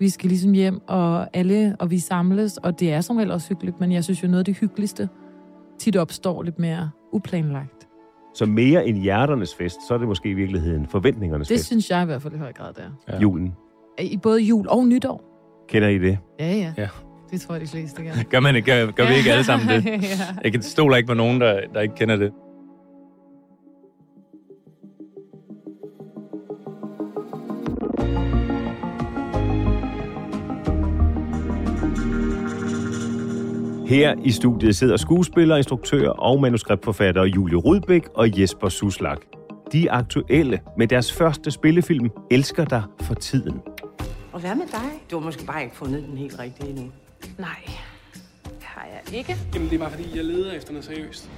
Vi skal ligesom hjem, og alle, og vi samles, og det er som regel også hyggeligt, men jeg synes jo noget af det hyggeligste tit opstår lidt mere uplanlagt. Så mere end hjerternes fest, så er det måske i virkeligheden forventningernes Det fest. synes jeg i hvert fald i høj grad, det er. Ja. Julen. I både jul og nytår. Kender I det? Ja, ja. Ja. Det tror jeg, de fleste gør. Gør, man ikke, gør, gør vi ikke alle sammen det? ja. Jeg kan stoler ikke på nogen, der, der ikke kender det. Her i studiet sidder skuespiller, instruktør og manuskriptforfatter Julie Rudbæk og Jesper Suslak. De er aktuelle med deres første spillefilm Elsker dig for tiden. Og hvad med dig? Du har måske bare ikke fundet den helt rigtige endnu. Nej, det har jeg ikke. Jamen, det er bare fordi, jeg leder efter noget seriøst.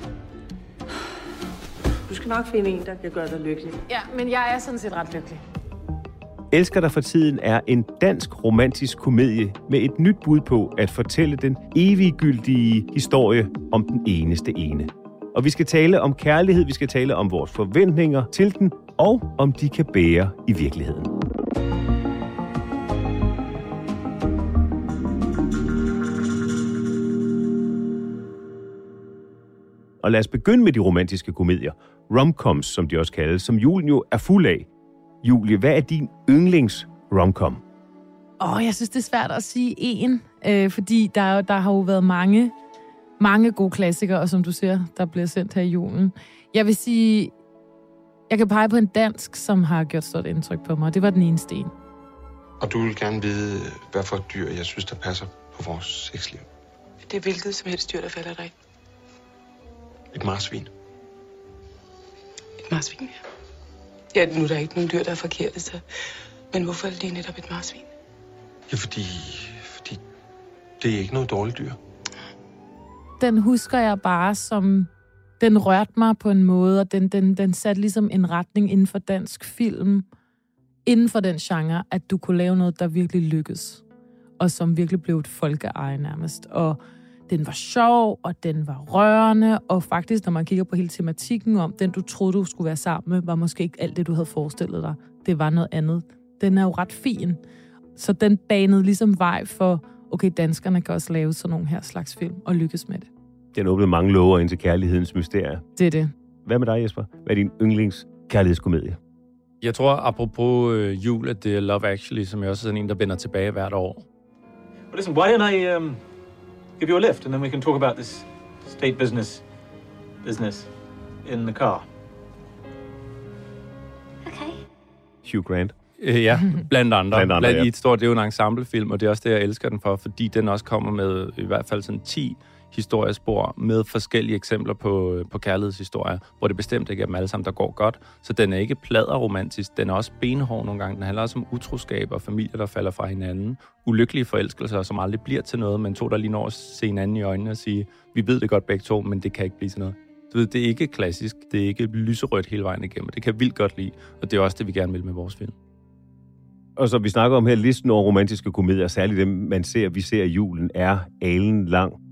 Du skal nok finde en, der kan gøre dig lykkelig. Ja, men jeg er sådan set ret lykkelig. Elsker dig for tiden er en dansk romantisk komedie med et nyt bud på at fortælle den eviggyldige historie om den eneste ene. Og vi skal tale om kærlighed, vi skal tale om vores forventninger til den, og om de kan bære i virkeligheden. Og lad os begynde med de romantiske komedier. Romcoms, som de også kaldes, som julen jo er fuld af. Julie, hvad er din yndlings romcom? Åh, oh, jeg synes, det er svært at sige en, øh, fordi der, er der har jo været mange, mange gode klassikere, og som du siger, der bliver sendt her i julen. Jeg vil sige, jeg kan pege på en dansk, som har gjort stort indtryk på mig. Det var den ene sten. Og du vil gerne vide, hvad for et dyr, jeg synes, der passer på vores sexliv. Det er hvilket som helst dyr, der falder dig. Et marsvin. Et marsvin, ja. Ja, nu er der ikke nogen dyr, der er forkerte, så... Men hvorfor er det lige netop et marsvin? Ja, fordi, fordi det er ikke noget dårligt dyr. Den husker jeg bare som... Den rørte mig på en måde, og den, den, den satte ligesom en retning inden for dansk film, inden for den genre, at du kunne lave noget, der virkelig lykkedes, og som virkelig blev et folkeeje nærmest. Og den var sjov, og den var rørende, og faktisk, når man kigger på hele tematikken om, den du troede, du skulle være sammen med, var måske ikke alt det, du havde forestillet dig. Det var noget andet. Den er jo ret fin. Så den banede ligesom vej for, okay, danskerne kan også lave sådan nogle her slags film, og lykkes med det. Den åbnede mange lover ind til kærlighedens mysterier. Det er det. Hvad med dig, Jesper? Hvad er din yndlings kærlighedskomedie? Jeg tror, apropos øh, jul, at det er Love Actually, som jeg også er sådan en, der vender tilbage hvert år. Well, listen, why don't I um, give you a lift and then we can talk about this state business business in the car? Okay. Hugh Grant. Øh, ja, blandt andre. Blandt andre, blandt ja. i et stort, det er jo en ensemblefilm, og det er også det, jeg elsker den for, fordi den også kommer med i hvert fald sådan 10 historiespor med forskellige eksempler på, øh, på kærlighedshistorier, hvor det bestemt ikke er dem alle sammen, der går godt. Så den er ikke pladerromantisk, den er også benhård nogle gange. Den handler også om utroskab og familier, der falder fra hinanden. Ulykkelige forelskelser, som aldrig bliver til noget, men to, der lige når at se hinanden i øjnene og sige, vi ved det godt begge to, men det kan ikke blive til noget. Du ved, det er ikke klassisk, det er ikke lyserødt hele vejen igennem. Det kan jeg vildt godt lide, og det er også det, vi gerne vil med vores film. Og som vi snakker om her, listen over romantiske komedier, særligt dem, man ser, vi ser i julen, er alen lang.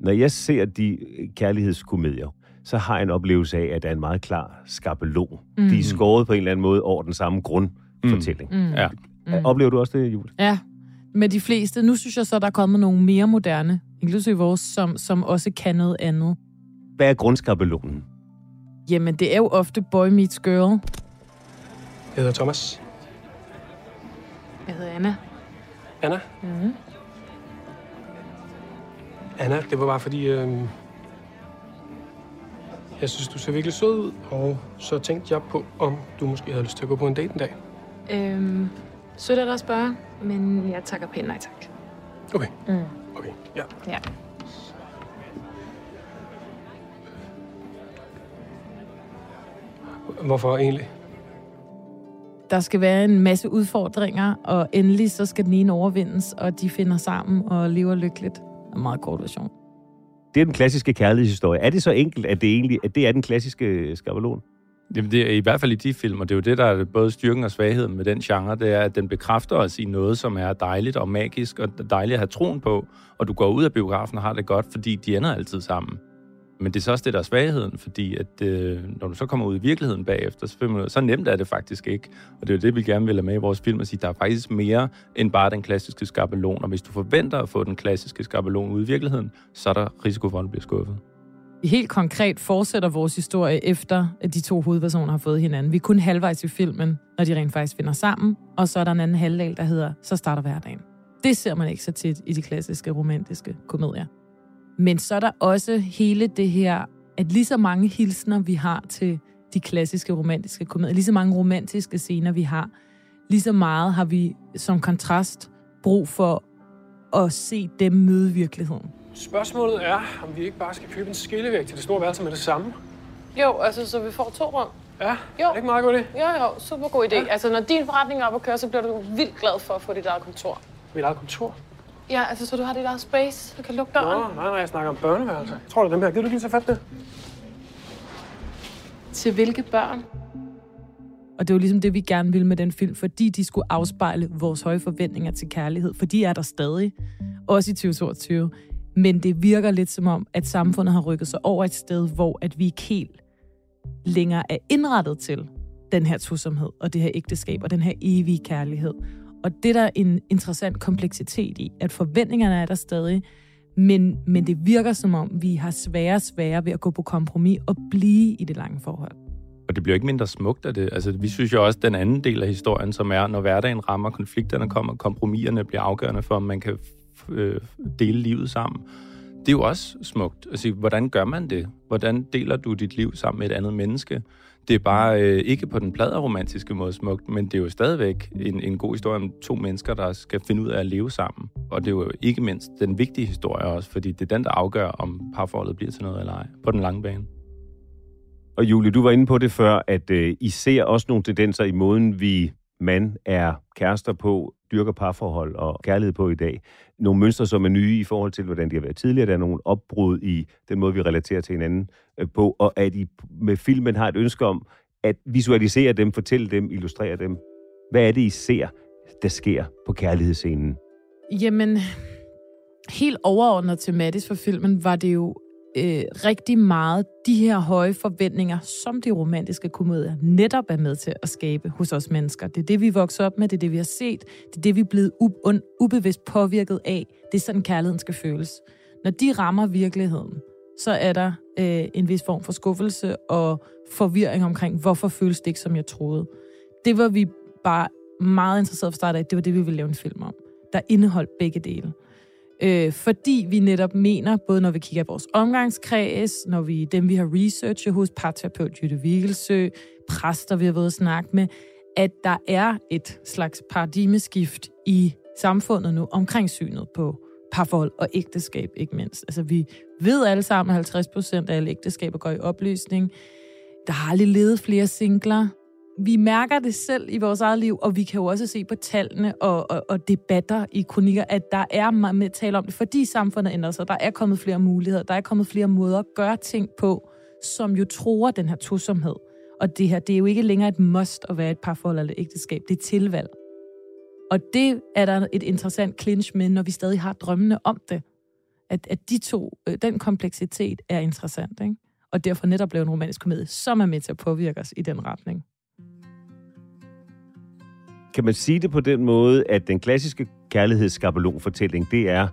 Når jeg ser de kærlighedskomedier, så har jeg en oplevelse af, at der er en meget klar skabelon. Mm. De er skåret på en eller anden måde over den samme grundfortælling. Mm. Ja. Mm. Oplever du også det, Julie? Ja, med de fleste. Nu synes jeg så, der er kommet nogle mere moderne, inklusive vores, som, som også kan noget andet. Hvad er grundskabelonen? Jamen, det er jo ofte boy meets girl. Jeg hedder Thomas. Jeg hedder Anna. Anna? Mm. Anna, det var bare fordi, øh, jeg synes, du ser virkelig sød ud, og så tænkte jeg på, om du måske havde lyst til at gå på en date en dag. Øhm, sødt af dig at spørge, men jeg takker pænt nej tak. Okay. Mm. Okay, ja. Ja. Hvorfor egentlig? Der skal være en masse udfordringer, og endelig så skal den ene overvindes, og de finder sammen og lever lykkeligt. En meget kort version. Det er den klassiske kærlighedshistorie. Er det så enkelt, at det egentlig at det er den klassiske skabelon? Jamen, det er i hvert fald i de film, og det er jo det, der er både styrken og svagheden med den genre, det er, at den bekræfter os i noget, som er dejligt og magisk, og dejligt at have troen på, og du går ud af biografen og har det godt, fordi de ender altid sammen. Men det er så også det, der er svagheden, fordi at, øh, når du så kommer ud i virkeligheden bagefter, så, man, så nemt er det faktisk ikke. Og det er jo det, vi gerne vil have med i vores film, at sige, der er faktisk mere end bare den klassiske skabelon. Og hvis du forventer at få den klassiske skabelon ud i virkeligheden, så er der risiko for, at du bliver skuffet. Helt konkret fortsætter vores historie efter, at de to hovedpersoner har fået hinanden. Vi er kun halvvejs i filmen, når de rent faktisk finder sammen, og så er der en anden halvdel, der hedder, så starter hverdagen. Det ser man ikke så tit i de klassiske romantiske komedier. Men så er der også hele det her, at lige så mange hilsner, vi har til de klassiske romantiske komedier, lige så mange romantiske scener, vi har, lige så meget har vi som kontrast brug for at se dem møde virkeligheden. Spørgsmålet er, om vi ikke bare skal købe en skillevæg til det store værelse med det samme. Jo, altså, så vi får to rum. Ja, Jo. er det ikke meget god idé? Jo, jo, super god idé. Ja. Altså, når din forretning er oppe at køre, så bliver du vildt glad for at få dit eget kontor. Mit eget kontor? Ja, altså, så du har dit eget space, og kan lukke døren. Nå, nej, nej, jeg snakker om børneværelse. Jeg tror, det er dem her. Gider du lige tage fat i det? Til hvilke børn? Og det var ligesom det, vi gerne ville med den film, fordi de skulle afspejle vores høje forventninger til kærlighed, for de er der stadig, også i 2022. Men det virker lidt som om, at samfundet har rykket sig over et sted, hvor at vi ikke helt længere er indrettet til den her tosomhed og det her ægteskab og den her evige kærlighed. Og det der er en interessant kompleksitet i, at forventningerne er der stadig, men, men det virker som om, vi har svære og svære ved at gå på kompromis og blive i det lange forhold. Og det bliver ikke mindre smukt af det. Altså, vi synes jo også, at den anden del af historien, som er, når hverdagen rammer, konflikterne kommer, kompromiserne bliver afgørende for, om man kan øh, dele livet sammen. Det er jo også smukt. Altså, hvordan gør man det? Hvordan deler du dit liv sammen med et andet menneske? Det er bare øh, ikke på den romantiske måde smukt, men det er jo stadigvæk en, en god historie om to mennesker, der skal finde ud af at leve sammen. Og det er jo ikke mindst den vigtige historie også, fordi det er den, der afgør, om parforholdet bliver til noget eller ej på den lange bane. Og Julie, du var inde på det før, at øh, I ser også nogle tendenser i måden, vi mand er kærester på, dyrker parforhold og kærlighed på i dag. Nogle mønstre, som er nye i forhold til, hvordan de har været tidligere. Der er nogle opbrud i den måde, vi relaterer til hinanden øh, på, og at I med filmen har et ønske om at visualisere dem, fortælle dem, illustrere dem. Hvad er det, I ser, der sker på kærlighedsscenen? Jamen, helt overordnet tematisk for filmen var det jo øh, rigtig meget de her høje forventninger, som de romantiske komedier netop er med til at skabe hos os mennesker. Det er det, vi vokser op med, det er det, vi har set, det er det, vi er blevet u- ubevidst påvirket af. Det er sådan, kærligheden skal føles. Når de rammer virkeligheden, så er der øh, en vis form for skuffelse og forvirring omkring, hvorfor føles det ikke, som jeg troede. Det var vi bare meget interesseret for start af. Det var det, vi ville lave en film om. Der indeholdt begge dele. Øh, fordi vi netop mener, både når vi kigger på vores omgangskreds, når vi dem, vi har researchet hos parterapeut Jytte Vigelsø, præster, vi har været at snakke med, at der er et slags paradigmeskift i samfundet nu omkring synet på parforhold og ægteskab, ikke mindst. Altså, vi ved alle sammen, at 50 procent af alle ægteskaber går i opløsning. Der har aldrig levet flere singler. Vi mærker det selv i vores eget liv, og vi kan jo også se på tallene og, og, og debatter i kronikker, at der er meget med at tale om det, fordi samfundet ændrer sig. Der er kommet flere muligheder, der er kommet flere måder at gøre ting på, som jo tror den her tosomhed. Og det her, det er jo ikke længere et must at være et parforhold eller et ægteskab. Det er tilvalg. Og det er der et interessant clinch med, når vi stadig har drømmene om det. At, at de to, øh, den kompleksitet er interessant, ikke? Og derfor netop blev en romantisk komedie, som er med til at påvirke os i den retning. Kan man sige det på den måde, at den klassiske kærlighedsskabelonfortælling, det er,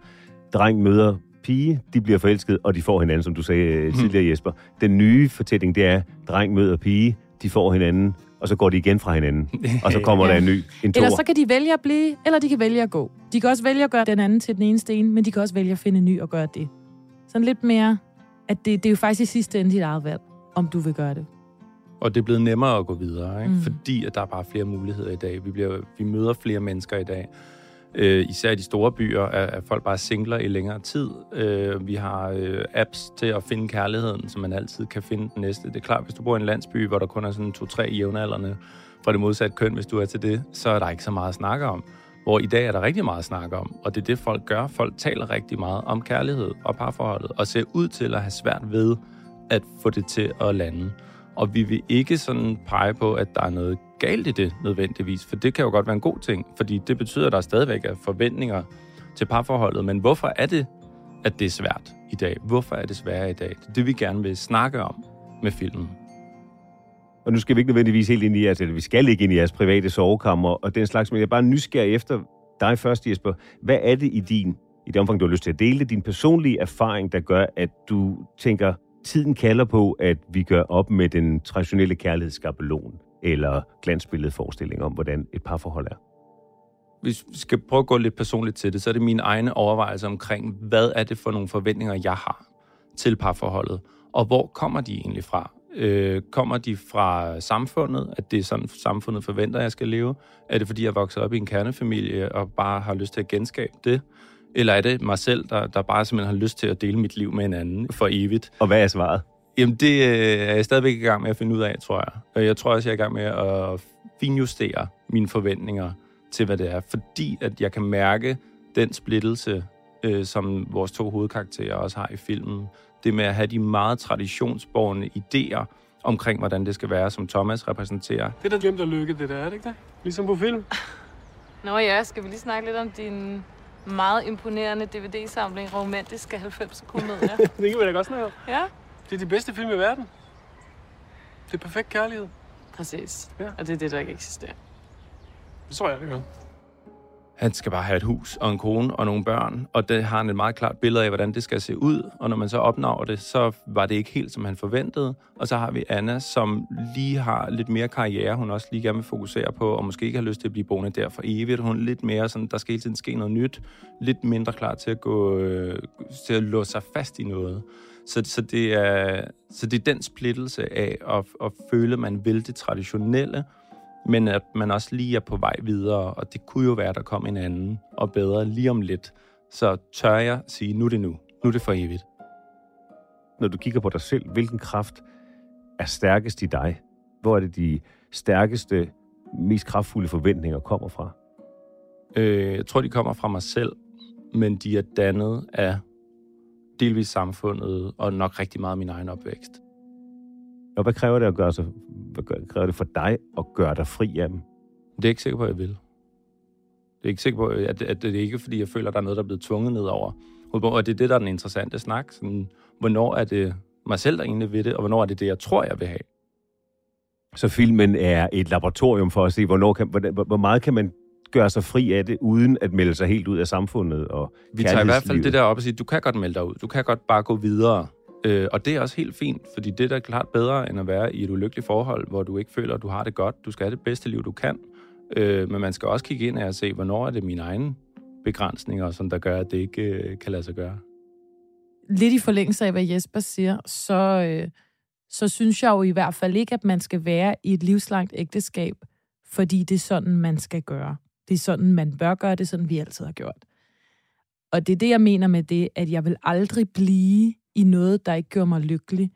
dreng møder pige, de bliver forelsket, og de får hinanden, som du sagde øh, tidligere, Jesper. Den nye fortælling, det er, dreng møder pige, de får hinanden, og så går de igen fra hinanden. Og så kommer ja. der en ny, en Eller så kan de vælge at blive, eller de kan vælge at gå. De kan også vælge at gøre den anden til den ene sten, men de kan også vælge at finde en ny og gøre det. Sådan lidt mere, at det, det er jo faktisk i sidste ende dit eget valg, om du vil gøre det. Og det er blevet nemmere at gå videre, ikke? Mm. fordi at der er bare flere muligheder i dag. Vi, bliver, vi møder flere mennesker i dag. Øh, især i de store byer er, er folk bare singler i længere tid. Øh, vi har øh, apps til at finde kærligheden, så man altid kan finde den næste. Det er klart, hvis du bor i en landsby, hvor der kun er sådan to-tre jævnaldrende fra det modsatte køn, hvis du er til det, så er der ikke så meget at snakke om. Hvor i dag er der rigtig meget at snakke om, og det er det, folk gør. Folk taler rigtig meget om kærlighed og parforholdet, og ser ud til at have svært ved at få det til at lande. Og vi vil ikke sådan pege på, at der er noget galt i det nødvendigvis, for det kan jo godt være en god ting, fordi det betyder, at der stadigvæk er forventninger til parforholdet. Men hvorfor er det, at det er svært i dag? Hvorfor er det sværere i dag? Det er det, vi gerne vil snakke om med filmen. Og nu skal vi ikke nødvendigvis helt ind i jeres, eller vi skal ikke ind i jeres private sovekammer og den slags, men jeg er bare nysgerrig efter dig først, Jesper. Hvad er det i din, i det omfang, du har lyst til at dele din personlige erfaring, der gør, at du tænker, tiden kalder på, at vi gør op med den traditionelle kærlighedsskabelon eller glansbilledforestilling om, hvordan et parforhold er? Hvis vi skal prøve at gå lidt personligt til det, så er det mine egne overvejelser omkring, hvad er det for nogle forventninger, jeg har til parforholdet, og hvor kommer de egentlig fra? Øh, kommer de fra samfundet, at det er sådan, samfundet forventer, at jeg skal leve? Er det, fordi jeg er vokset op i en kernefamilie og bare har lyst til at genskabe det? Eller er det mig selv, der, der bare simpelthen har lyst til at dele mit liv med en anden for evigt? Og hvad er svaret? Jamen, det øh, er jeg stadigvæk i gang med at finde ud af, tror jeg. Og jeg tror også, jeg er i gang med at finjustere mine forventninger til, hvad det er. Fordi at jeg kan mærke den splittelse, øh, som vores to hovedkarakterer også har i filmen. Det med at have de meget traditionsborgende idéer omkring, hvordan det skal være, som Thomas repræsenterer. Det er da glemt at lykke, det der, er det ikke det? Ligesom på film. Nå ja, skal vi lige snakke lidt om din meget imponerende DVD-samling romantiske 90 komedier? det kan vi da godt snakke om. Ja? Det er de bedste film i verden. Det er perfekt kærlighed. Præcis. Ja. Og det er det, der ikke eksisterer. Det tror jeg, det gør. Han skal bare have et hus og en kone og nogle børn, og det har han et meget klart billede af, hvordan det skal se ud. Og når man så opnår det, så var det ikke helt, som han forventede. Og så har vi Anna, som lige har lidt mere karriere, hun også lige gerne vil fokusere på, og måske ikke har lyst til at blive boende der for evigt. Hun er lidt mere sådan, der skal hele tiden ske noget nyt, lidt mindre klar til at gå, øh, til at låse sig fast i noget. Så, så, det er, så det er den splittelse af at, at føle, at man vil det traditionelle, men at man også lige er på vej videre, og det kunne jo være, at der kom en anden og bedre lige om lidt. Så tør jeg sige, nu er det nu. Nu er det for evigt. Når du kigger på dig selv, hvilken kraft er stærkest i dig? Hvor er det de stærkeste, mest kraftfulde forventninger kommer fra? Øh, jeg tror, de kommer fra mig selv, men de er dannet af delvis samfundet, og nok rigtig meget min egen opvækst. Og hvad kræver det at gøre sig, hvad kræver det for dig at gøre dig fri af dem? Det er jeg ikke sikker på, at jeg vil. Det er ikke sikker på, at, at det er ikke, fordi jeg føler, at der er noget, der er blevet tvunget ned over. Og det er det, der er den interessante snak. Sådan, hvornår er det mig selv, der egentlig vil det, og hvornår er det det, jeg tror, jeg vil have? Så filmen er et laboratorium for at se, hvornår kan, hvor, hvor meget kan man gøre sig fri af det, uden at melde sig helt ud af samfundet og Vi tager i hvert fald det der op og siger, du kan godt melde dig ud. Du kan godt bare gå videre. Øh, og det er også helt fint, fordi det er da klart bedre, end at være i et ulykkeligt forhold, hvor du ikke føler, at du har det godt. Du skal have det bedste liv, du kan. Øh, men man skal også kigge ind og se, hvornår er det mine egne begrænsninger, som der gør, at det ikke øh, kan lade sig gøre. Lidt i forlængelse af, hvad Jesper siger, så, øh, så synes jeg jo i hvert fald ikke, at man skal være i et livslangt ægteskab, fordi det er sådan, man skal gøre. Det er sådan, man bør gøre, det er sådan, vi altid har gjort. Og det er det, jeg mener med det, at jeg vil aldrig blive i noget, der ikke gør mig lykkelig.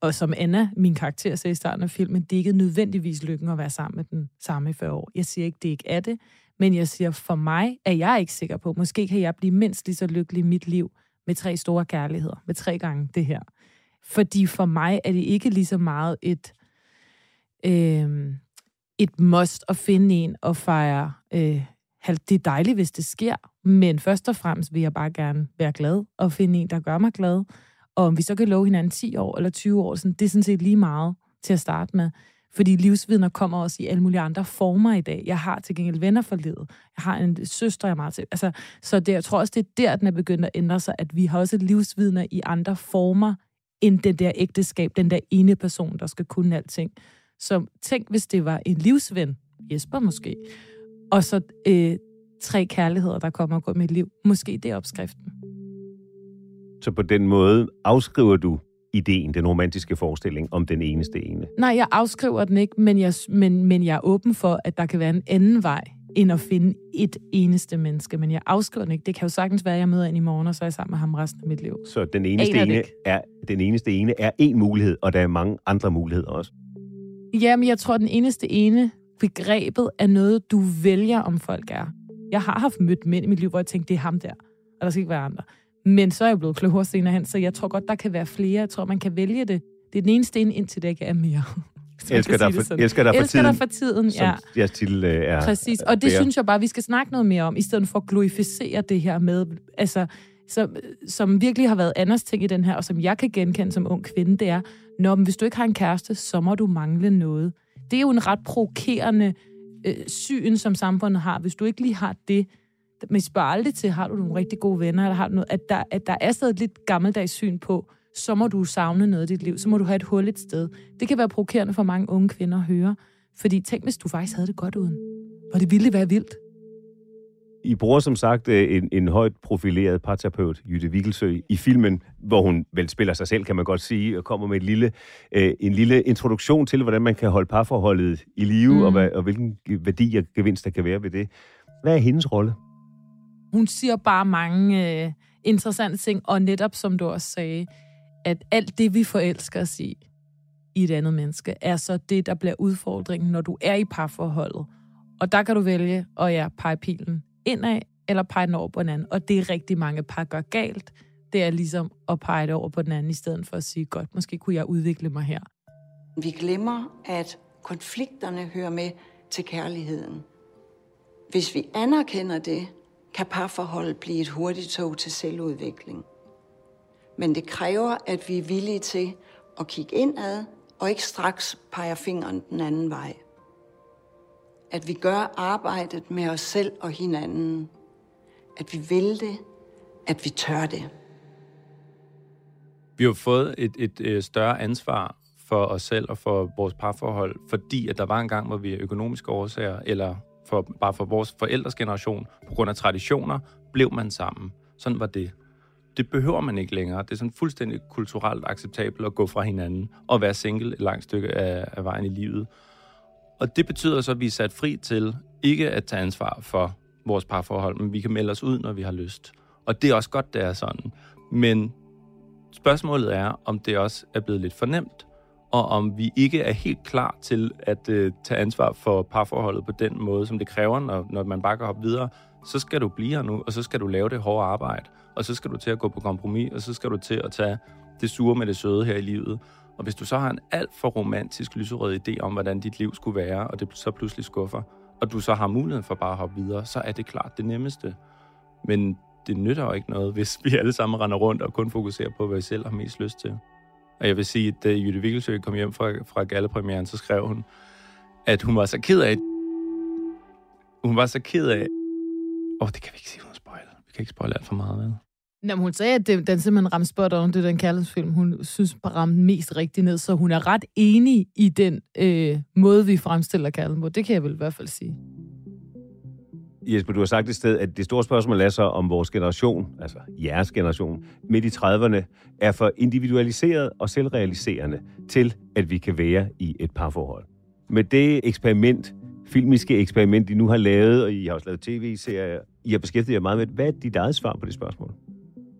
Og som Anna, min karakter, sagde i starten af filmen, det er ikke nødvendigvis lykken at være sammen med den samme i 40 år. Jeg siger ikke, det ikke er det, men jeg siger, for mig er jeg ikke sikker på, måske kan jeg blive mindst lige så lykkelig i mit liv med tre store kærligheder, med tre gange det her. Fordi for mig er det ikke lige så meget et, øh, et must at finde en og fejre. Øh, det er dejligt, hvis det sker, men først og fremmest vil jeg bare gerne være glad og finde en, der gør mig glad. Og om vi så kan love hinanden 10 år eller 20 år, sådan, det er sådan set lige meget til at starte med. Fordi livsvidner kommer også i alle mulige andre former i dag. Jeg har til gengæld venner for livet. Jeg har en søster, jeg er meget til. Altså, så det, jeg tror også, det er der, den er begyndt at ændre sig, at vi har også livsvidner i andre former, end den der ægteskab, den der ene person, der skal kunne alting. Så tænk, hvis det var en livsven, Jesper måske, og så øh, tre kærligheder, der kommer og går med et liv. Måske det er opskriften. Så på den måde afskriver du ideen, den romantiske forestilling om den eneste ene? Nej, jeg afskriver den ikke, men jeg, men, men jeg er åben for, at der kan være en anden vej, end at finde et eneste menneske. Men jeg afskriver den ikke. Det kan jo sagtens være, at jeg møder en i morgen, og så er jeg sammen med ham resten af mit liv. Så den eneste, ene er, den eneste ene er en mulighed, og der er mange andre muligheder også? Jamen, jeg tror, at den eneste ene begrebet er noget, du vælger, om folk er. Jeg har haft mødt mænd i mit liv, hvor jeg tænkte, det er ham der, og der skal ikke være andre. Men så er jeg blevet klogere senere hen, så jeg tror godt, der kan være flere. Jeg tror, man kan vælge det. Det er den eneste sten, indtil det ikke er mere. elsker dig, for, elsker dig for elsker tiden, dig for tiden, ja. som jeres titel øh, er. Præcis, og det bære. synes jeg bare, vi skal snakke noget mere om, i stedet for at glorificere det her med, altså, som, som virkelig har været Anders ting i den her, og som jeg kan genkende som ung kvinde, det er, når hvis du ikke har en kæreste, så må du mangle noget. Det er jo en ret provokerende øh, syn, som samfundet har. Hvis du ikke lige har det, men spørger aldrig til, har du nogle rigtig gode venner, eller har du noget, at der, at der er stadig et lidt gammeldags syn på, så må du savne noget i dit liv, så må du have et hul et sted. Det kan være provokerende for mange unge kvinder at høre, fordi tænk, hvis du faktisk havde det godt uden. Og det ville være vildt. I bruger som sagt øh, en, en højt profileret parterapeut, Jytte Vigelsø, i filmen, hvor hun vel spiller sig selv, kan man godt sige, og kommer med et lille, øh, en lille introduktion til, hvordan man kan holde parforholdet i live, mm. og, hvad, og hvilken værdi og gevinst der kan være ved det. Hvad er hendes rolle? Hun siger bare mange øh, interessante ting, og netop som du også sagde, at alt det, vi forelsker os i, i et andet menneske, er så det, der bliver udfordringen, når du er i parforholdet. Og der kan du vælge at ja, pege pilen indad, eller pege den over på den anden. Og det er rigtig mange par gør galt. Det er ligesom at pege det over på den anden, i stedet for at sige, godt, måske kunne jeg udvikle mig her. Vi glemmer, at konflikterne hører med til kærligheden. Hvis vi anerkender det, kan parforholdet blive et hurtigt tog til selvudvikling. Men det kræver, at vi er villige til at kigge indad, og ikke straks peger fingeren den anden vej. At vi gør arbejdet med os selv og hinanden. At vi vil det, at vi tør det. Vi har fået et, et, øh, større ansvar for os selv og for vores parforhold, fordi at der var en gang, hvor vi af økonomiske årsager, eller for, bare for vores forældres generation, på grund af traditioner, blev man sammen. Sådan var det. Det behøver man ikke længere. Det er sådan fuldstændig kulturelt acceptabelt at gå fra hinanden og være single et langt stykke af, af vejen i livet. Og det betyder så, at vi er sat fri til ikke at tage ansvar for vores parforhold, men vi kan melde os ud, når vi har lyst. Og det er også godt, det er sådan. Men spørgsmålet er, om det også er blevet lidt for nemt, og om vi ikke er helt klar til at øh, tage ansvar for parforholdet på den måde, som det kræver, når, når man bare kan hoppe videre, så skal du blive her nu, og så skal du lave det hårde arbejde, og så skal du til at gå på kompromis, og så skal du til at tage det sure med det søde her i livet. Og hvis du så har en alt for romantisk lyserød idé om, hvordan dit liv skulle være, og det så pludselig skuffer, og du så har muligheden for bare at hoppe videre, så er det klart det nemmeste. Men det nytter jo ikke noget, hvis vi alle sammen render rundt og kun fokuserer på, hvad vi selv har mest lyst til. Og jeg vil sige, at da Jytte Vigelsø kom hjem fra, fra gallepremieren, så skrev hun, at hun var så ked af... Hun var så ked af... Åh, oh, det kan vi ikke sige, hun spoiler. Vi kan ikke spoil alt for meget, vel? Jamen, hun sagde, at det, den simpelthen ramte spot on. Det er den kærlighedsfilm, hun synes ramte mest rigtigt ned. Så hun er ret enig i den øh, måde, vi fremstiller kærlighed på. Det kan jeg vel i hvert fald sige. Jesper, du har sagt et sted, at det store spørgsmål er så, om vores generation, altså jeres generation, midt i 30'erne, er for individualiseret og selvrealiserende til, at vi kan være i et parforhold. Med det eksperiment, filmiske eksperiment, I nu har lavet, og I har også lavet tv-serier, I har beskæftiget jer meget med, hvad er dit eget svar på det spørgsmål?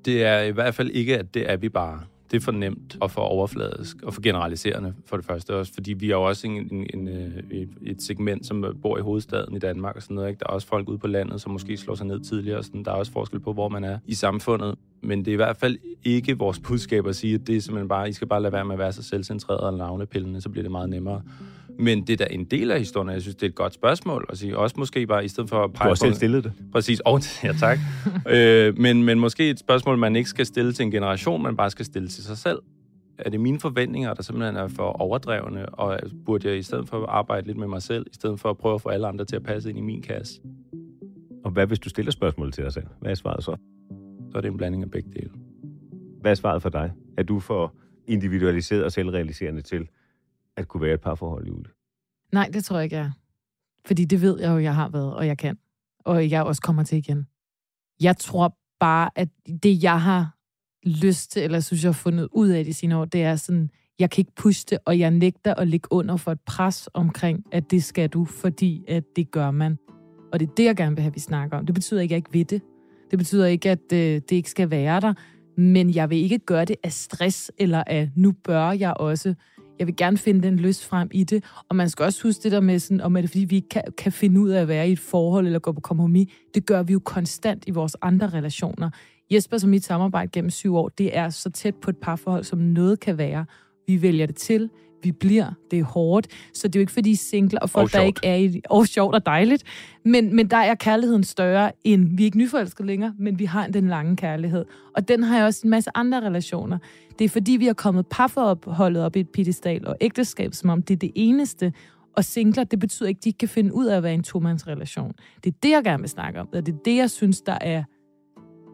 Det er i hvert fald ikke, at det er vi bare. det er for nemt og for overfladisk og for generaliserende for det første også, fordi vi er jo også en, en, en, øh, et, et segment, som bor i hovedstaden i Danmark og sådan noget. Ikke? Der er også folk ude på landet, som måske slår sig ned tidligere. Og sådan. Der er også forskel på, hvor man er i samfundet. Men det er i hvert fald ikke vores budskab at sige, at det er simpelthen bare, I skal bare lade være med at være så selvcentreret og navnepillende, så bliver det meget nemmere. Men det er da en del af historien, jeg synes, det er et godt spørgsmål at sige. Også måske bare, i stedet for at pege Du har selv stillet det. Præcis. Og, ja, tak. øh, men, men måske et spørgsmål, man ikke skal stille til en generation, man bare skal stille til sig selv. Er det mine forventninger, der simpelthen er for overdrevne, og burde jeg i stedet for at arbejde lidt med mig selv, i stedet for at prøve at få alle andre til at passe ind i min kasse? Og hvad hvis du stiller spørgsmål til dig selv? Hvad er svaret så? Så er det en blanding af begge dele. Hvad er svaret for dig? Er du for individualiseret og selvrealiserende til at kunne være et parforhold, Julie? Nej, det tror jeg ikke, jeg er. Fordi det ved jeg jo, jeg har været, og jeg kan. Og jeg også kommer til igen. Jeg tror bare, at det, jeg har lyst til, eller synes, jeg har fundet ud af de sine år, det er sådan, jeg kan ikke puste det, og jeg nægter at ligge under for et pres omkring, at det skal du, fordi at det gør man. Og det er det, jeg gerne vil have, vi snakker om. Det betyder ikke, at jeg ikke ved det. Det betyder ikke, at øh, det ikke skal være der. Men jeg vil ikke gøre det af stress, eller af, nu bør jeg også. Jeg vil gerne finde den lyst frem i det. Og man skal også huske det der med, sådan, om er det fordi, vi ikke kan, kan finde ud af at være i et forhold, eller gå på kompromis. Det gør vi jo konstant i vores andre relationer. Jesper som mit samarbejde gennem syv år, det er så tæt på et parforhold, som noget kan være. Vi vælger det til, vi bliver, det er hårdt. Så det er jo ikke fordi singler og folk, Og der sjovt. ikke er i... Og sjovt og dejligt. Men, men der er kærligheden større end... Vi er ikke nyforelskede længere, men vi har den lange kærlighed. Og den har jeg også en masse andre relationer. Det er fordi, vi har kommet parforholdet op i et pedestal, og ægteskab, som om det er det eneste. Og singler, det betyder ikke, at de ikke kan finde ud af at være i en tomandsrelation. Det er det, jeg gerne vil snakke om. Og det er det, jeg synes, der er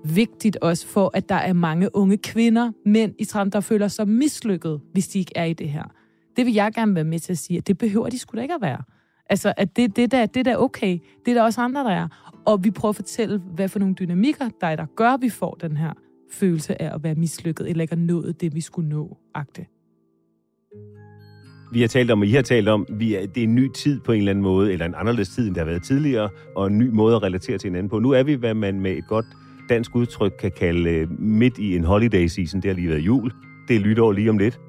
vigtigt også for, at der er mange unge kvinder, mænd i 30, der føler sig mislykket, hvis de ikke er i det her. Det vil jeg gerne være med til at sige, at det behøver de sgu da ikke at være. Altså, at det, det, der, det der er okay. Det er der også andre, der er. Og vi prøver at fortælle, hvad for nogle dynamikker, der er, der gør, at vi får den her følelse af at være mislykket, eller ikke at nået det, vi skulle nå, agte. Vi har talt om, og I har talt om, vi er, det er en ny tid på en eller anden måde, eller en anderledes tid, end der har været tidligere, og en ny måde at relatere til hinanden på. Nu er vi, hvad man med et godt dansk udtryk kan kalde øh, midt i en holiday season. Det har lige været jul. Det er lytår lige om lidt.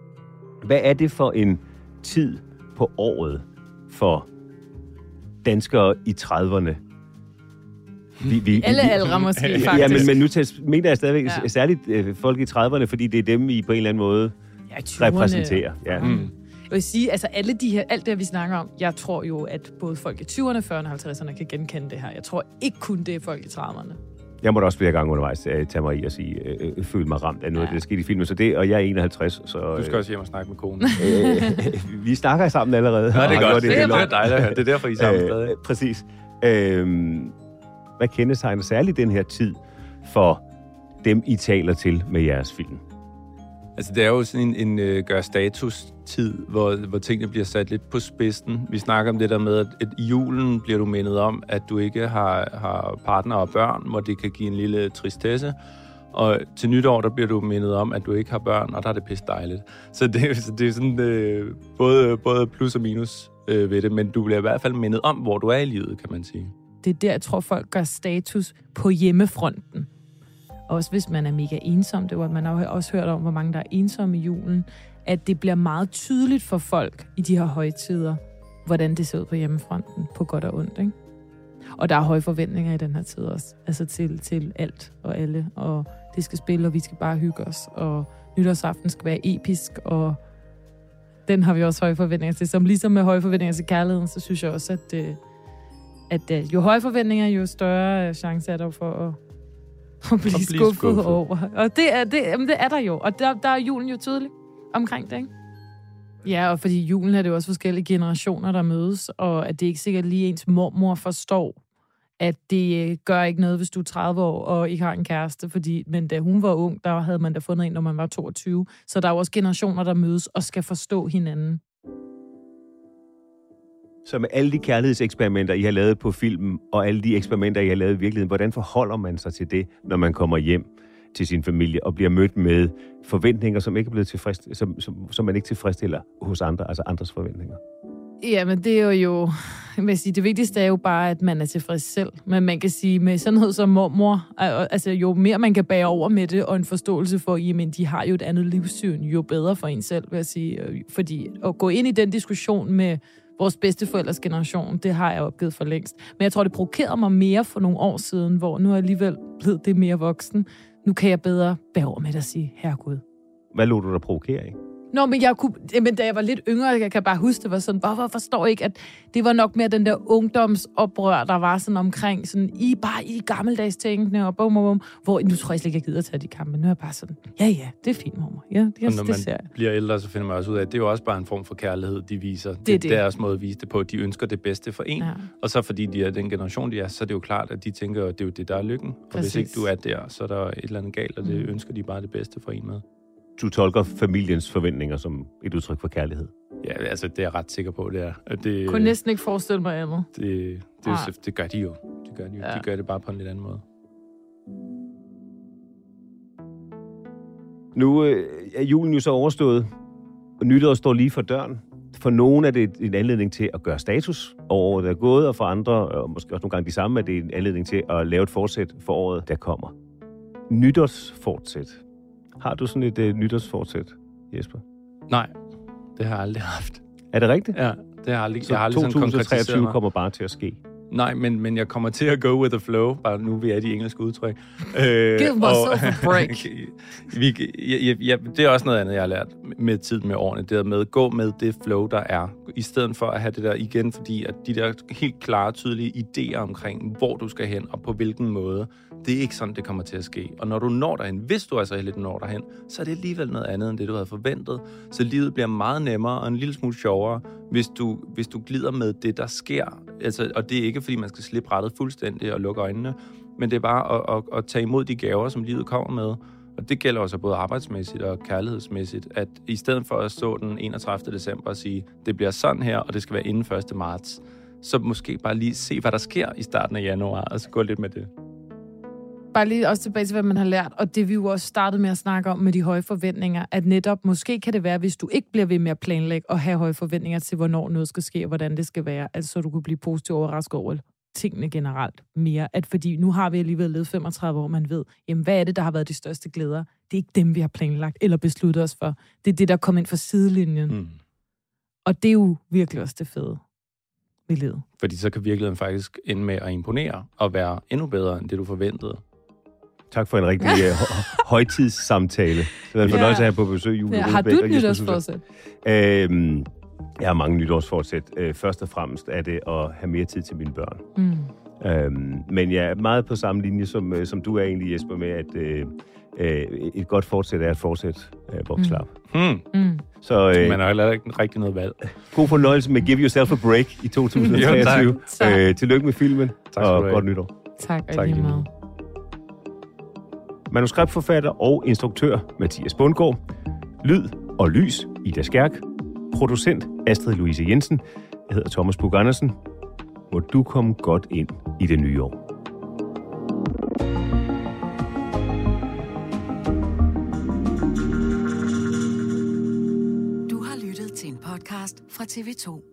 Hvad er det for en tid på året for danskere i 30'erne? Vi, vi, Alle aldre måske, Ja, faktisk. men, men nu til, mener jeg stadigvæk Ja. ja. særligt øh, folk i 30'erne, fordi det er dem, I på en eller anden måde Ja, i 20'erne. repræsenterer. Ja. Mm. Jeg vil sige, altså alle de her, alt det, vi snakker om, jeg tror jo, at både folk i 20'erne, 40'erne og 50'erne kan genkende det her. Jeg tror ikke kun det er folk i 30'erne. Jeg måtte også flere gange undervejs uh, tage mig i og sige, øh, øh, føle mig ramt af noget ja. af det, der skete i filmen. Så det, og jeg er 51, så... Du skal også hjem og snakke med konen. øh, vi snakker sammen allerede. Nå, det er godt. gjort Det er dejligt at høre. Det er derfor, I er sammen stadig. Øh, præcis. Øh, hvad kendetegner særligt den her tid for dem, I taler til med jeres film? Altså, det er jo sådan en, en øh, gør status-tid, hvor, hvor tingene bliver sat lidt på spidsen. Vi snakker om det der med, at, at i julen bliver du mindet om, at du ikke har, har partner og børn, hvor det kan give en lille tristesse. Og til nytår, der bliver du mindet om, at du ikke har børn, og der er det pisse dejligt. Så det, er- så det er sådan øh, både, både plus og minus øh, ved det, men du bliver i hvert fald mindet om, hvor du er i livet, kan man sige. Det er der, jeg tror, folk gør status på hjemmefronten. Også hvis man er mega ensom. Det var, man har også hørt om, hvor mange der er ensomme i julen. At det bliver meget tydeligt for folk i de her højtider, hvordan det ser ud på hjemmefronten, på godt og ondt. Ikke? Og der er høje forventninger i den her tid også. Altså til, til alt og alle. Og det skal spille, og vi skal bare hygge os. Og nytårsaften skal være episk, og den har vi også høje forventninger til. Som ligesom med høje forventninger til kærligheden, så synes jeg også, at, øh, at øh, jo høje forventninger, jo større øh, chance er der for at, at blive, blive skuffet, skuffet. over. Og det er, det, jamen, det er der jo. Og der, der er julen jo tydelig omkring det, ikke? Ja, og fordi julen er det jo også forskellige generationer, der mødes, og at det ikke sikkert lige ens mormor forstår, at det øh, gør ikke noget, hvis du er 30 år og ikke har en kæreste, fordi, men da hun var ung, der havde man da fundet en, når man var 22. Så der er jo også generationer, der mødes og skal forstå hinanden. Så med alle de kærlighedseksperimenter, I har lavet på filmen, og alle de eksperimenter, I har lavet i virkeligheden, hvordan forholder man sig til det, når man kommer hjem til sin familie og bliver mødt med forventninger, som ikke er blevet tilfreds, som, som, som man ikke tilfredsstiller hos andre, altså andres forventninger? Jamen, det er jo... jeg vil sige, det vigtigste er jo bare, at man er tilfreds selv. Men man kan sige, med sådan noget som mormor, altså jo mere man kan bære over med det, og en forståelse for, jamen de har jo et andet livssyn, jo bedre for en selv, vil jeg sige. Øh, fordi at gå ind i den diskussion med vores bedsteforældres generation, det har jeg opgivet for længst. Men jeg tror, det provokerede mig mere for nogle år siden, hvor nu er jeg alligevel blevet det mere voksen. Nu kan jeg bedre bære over med at sige, herregud. Hvad lå du dig provokere, ikke? Nå, men, jeg kunne, men da jeg var lidt yngre, jeg kan bare huske, det var sådan, hvorfor forstår ikke, at det var nok mere den der ungdomsoprør, der var sådan omkring, sådan, I bare i gammeldags tænkende, og bum, bum, bum, hvor nu tror jeg slet ikke, jeg gider at tage de kampe. Nu er jeg bare sådan, ja, ja, det er fint, mor. Ja, det, og når det man ser jeg. bliver ældre, så finder man også ud af, at det er jo også bare en form for kærlighed, de viser. Det, er det, er deres måde at vise det på. De ønsker det bedste for en. Ja. Og så fordi de er den generation, de er, så er det jo klart, at de tænker, at det er jo det, der er lykken. Og Præcis. hvis ikke du er der, så er der et eller andet galt, og det Mm. ønsker de bare det bedste for en med. Du tolker familiens forventninger som et udtryk for kærlighed. Ja, altså, det er jeg ret sikker på, det er. Og Det, Jeg kunne næsten ikke forestille mig andet. det, det, Nej. det, det gør de jo. Det gør de jo. Ja. De gør det bare på en lidt anden måde. Nu øh, er julen jo så overstået, og nytåret står lige for døren. For nogen er det en anledning til at gøre status over året, der er gået, og for andre, og måske også nogle gange de samme, er det en anledning til at lave et forsæt for året, der kommer. Nytårsfortsæt. Har du sådan et øh, nytårsfortsæt, Jesper? Nej, det har jeg aldrig haft. Er det rigigt? Ja, det har jeg aldrig. Så jeg har aldrig sådan konkretiseret 2023 mig. kommer bare til at ske. Nej, men, men jeg kommer til at go with the flow, bare nu vi er de engelske udtryk. Øh, Give myself a break. vi, ja, ja, det er også noget andet, jeg har lært med tiden med årene. Det er med at gå med det flow, der er. I stedet for at have det der igen, fordi at de der helt klare, tydelige idéer omkring, hvor du skal hen og på hvilken måde, det er ikke sådan, det kommer til at ske. Og når du når derhen, hvis du er så heldig, du når derhen, så er det alligevel noget andet, end det, du havde forventet. Så livet bliver meget nemmere og en lille smule sjovere, hvis du, hvis du glider med det, der sker. Altså, og det er ikke, fordi man skal slippe rettet fuldstændig og lukke øjnene, men det er bare at, at, at tage imod de gaver, som livet kommer med. Og det gælder også både arbejdsmæssigt og kærlighedsmæssigt, at i stedet for at stå den 31. december og sige, det bliver sådan her, og det skal være inden 1. marts, så måske bare lige se, hvad der sker i starten af januar, og så gå lidt med det. Bare lige også tilbage til, hvad man har lært, og det vi jo også startede med at snakke om med de høje forventninger, at netop måske kan det være, hvis du ikke bliver ved med at planlægge og have høje forventninger til, hvornår noget skal ske og hvordan det skal være, altså så du kunne blive positivt overrasket over tingene generelt mere. At fordi nu har vi alligevel levet 35 år, man ved, jamen hvad er det, der har været de største glæder? Det er ikke dem, vi har planlagt eller besluttet os for. Det er det, der kom ind fra sidelinjen. Mm. Og det er jo virkelig også det fede ved livet. Fordi så kan virkeligheden faktisk ende med at imponere og være endnu bedre, end det du forventede. Tak for en rigtig hø- højtidssamtale. Det var en Ja. fornøjelse at have på besøg, Julie Ja, har du et nytårsforsæt? Øhm, jeg har mange nytårsfortsæt. Øh, først og fremmest er det at have mere tid til mine børn. Mm. Øhm, men jeg er meget på samme linje, som, øh, som du er egentlig, Jesper, med, at øh, øh, et godt fortsæt er at fortsætte øh, vokslap. Hmm. Mm. Så øh, Man har heller ikke rigtig noget valg. god fornøjelse med Give Yourself a Break i 2023. Jo, tak. øh, tillykke med filmen, skal og godt nytår. Tak, og Tak, lige meget. Manuskriptforfatter og instruktør Mathias Bundgaard. Lyd og lys Ida Skærk. Producent Astrid Louise Jensen. Jeg hedder Thomas Bug Andersen. Må du komme godt ind i det nye år. Du har lyttet til en podcast fra TV2.